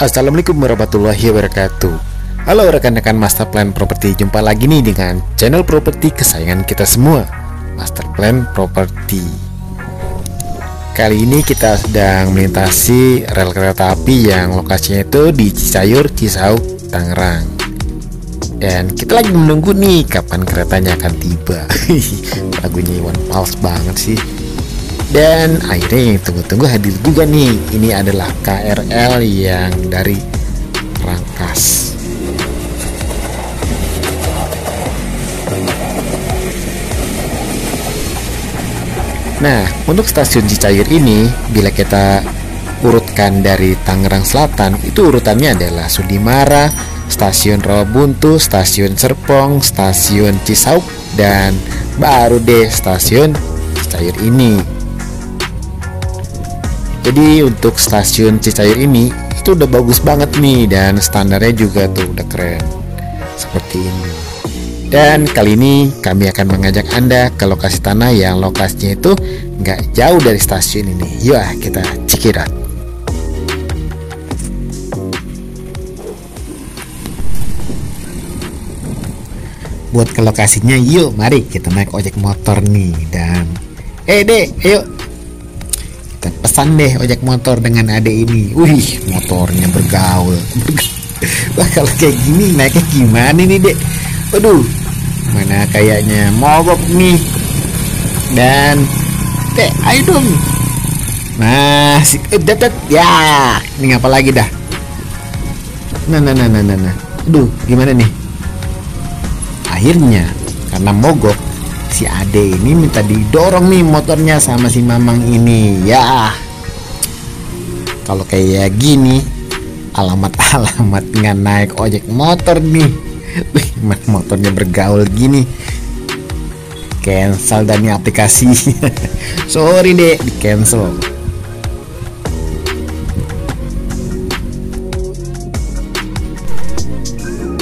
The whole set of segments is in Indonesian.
Assalamualaikum warahmatullahi wabarakatuh. Halo rekan-rekan Master Plan Property Jumpa lagi nih dengan channel properti kesayangan kita semua Master Plan Property. Kali ini kita sedang melintasi rel kereta api yang lokasinya itu di Cisayur, Cisauk, Tangerang Dan kita lagi menunggu nih kapan keretanya akan tiba. Lagunya Iwan Fals banget sih. Dan akhirnya yang tunggu-tunggu hadir juga nih. Ini adalah KRL yang dari Rangkas. Nah untuk stasiun Cicair ini bila kita urutkan dari Tangerang Selatan itu urutannya adalah Sudimara, Stasiun Rawabuntu, Stasiun Serpong, Stasiun Cisauk dan baru deh stasiun Cicair ini. Jadi untuk stasiun Cicair ini itu udah bagus banget nih dan standarnya juga tuh udah keren. Seperti ini. Dan kali ini kami akan mengajak anda ke lokasi tanah yang lokasinya itu nggak jauh dari stasiun ini. Yuk ah, kita check buat ke lokasinya. Yuk mari kita naik ojek motor nih dan eh dek ayo. Kita pesan deh ojek motor dengan ade ini. Wih motornya bergaul. Wah kalau kayak gini naiknya gimana nih dek? Waduh mana kayaknya mogok nih. Dan dek ayo dong. Nah si eh, dadat ya ini apa lagi dah? Nah nah nah nah nah nah. Aduh gimana nih akhirnya karena mogok si Ade ini minta didorong nih motornya sama si Mamang ini. Ya. Kalau kayak gini alamat-alamat nggak naik ojek motor nih. Wih, motornya bergaul gini. Cancel dan aplikasi. Sorry deh di cancel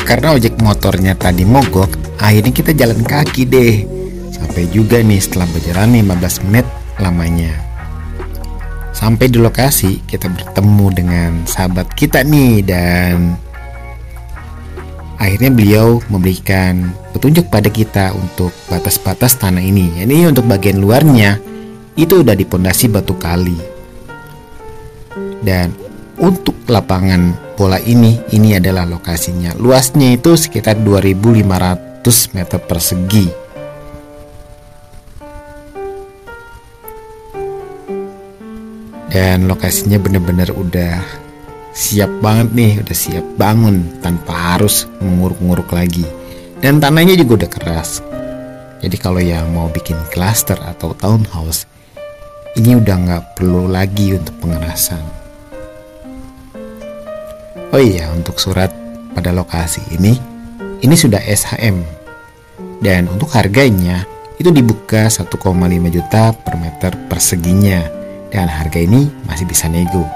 karena ojek motornya tadi mogok akhirnya kita jalan kaki deh. Sampai juga nih setelah berjalan 15 menit lamanya. Sampai di lokasi kita bertemu dengan sahabat kita nih dan akhirnya beliau memberikan petunjuk pada kita untuk batas-batas tanah ini. Ini untuk bagian luarnya itu udah dipondasi batu kali. Dan untuk lapangan bola ini. Ini adalah lokasinya. Luasnya itu sekitar 2500 meter persegi. Dan lokasinya bener-bener udah siap banget nih udah siap bangun tanpa harus menguruk-nguruk lagi. Dan tanahnya juga udah keras. Jadi kalau yang mau bikin cluster atau townhouse ini udah nggak perlu lagi untuk pengerasan oh iya untuk surat pada lokasi ini ini sudah SHM dan untuk harganya itu dibuka 1,5 juta per meter perseginya dan harga ini masih bisa nego.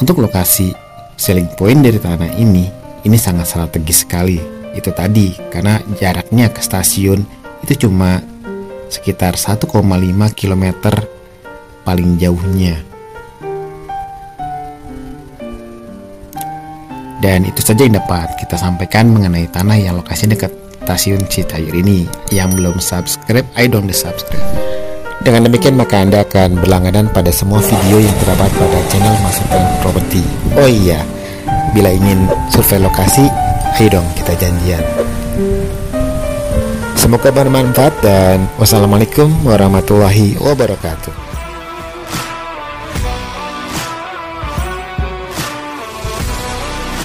Untuk lokasi selling point dari tanah ini, ini sangat strategis sekali. Itu tadi karena jaraknya ke stasiun itu cuma sekitar 1,5 km paling jauhnya. Dan itu saja yang dapat kita sampaikan mengenai tanah yang lokasinya dekat stasiun Citayur ini. Yang belum subscribe, dong di subscribe. Dengan demikian maka Anda akan berlangganan pada semua video yang terdapat pada channel Masukan Property. Oh iya, bila ingin survei lokasi, ayo dong kita janjian. Semoga bermanfaat dan wassalamualaikum warahmatullahi wabarakatuh.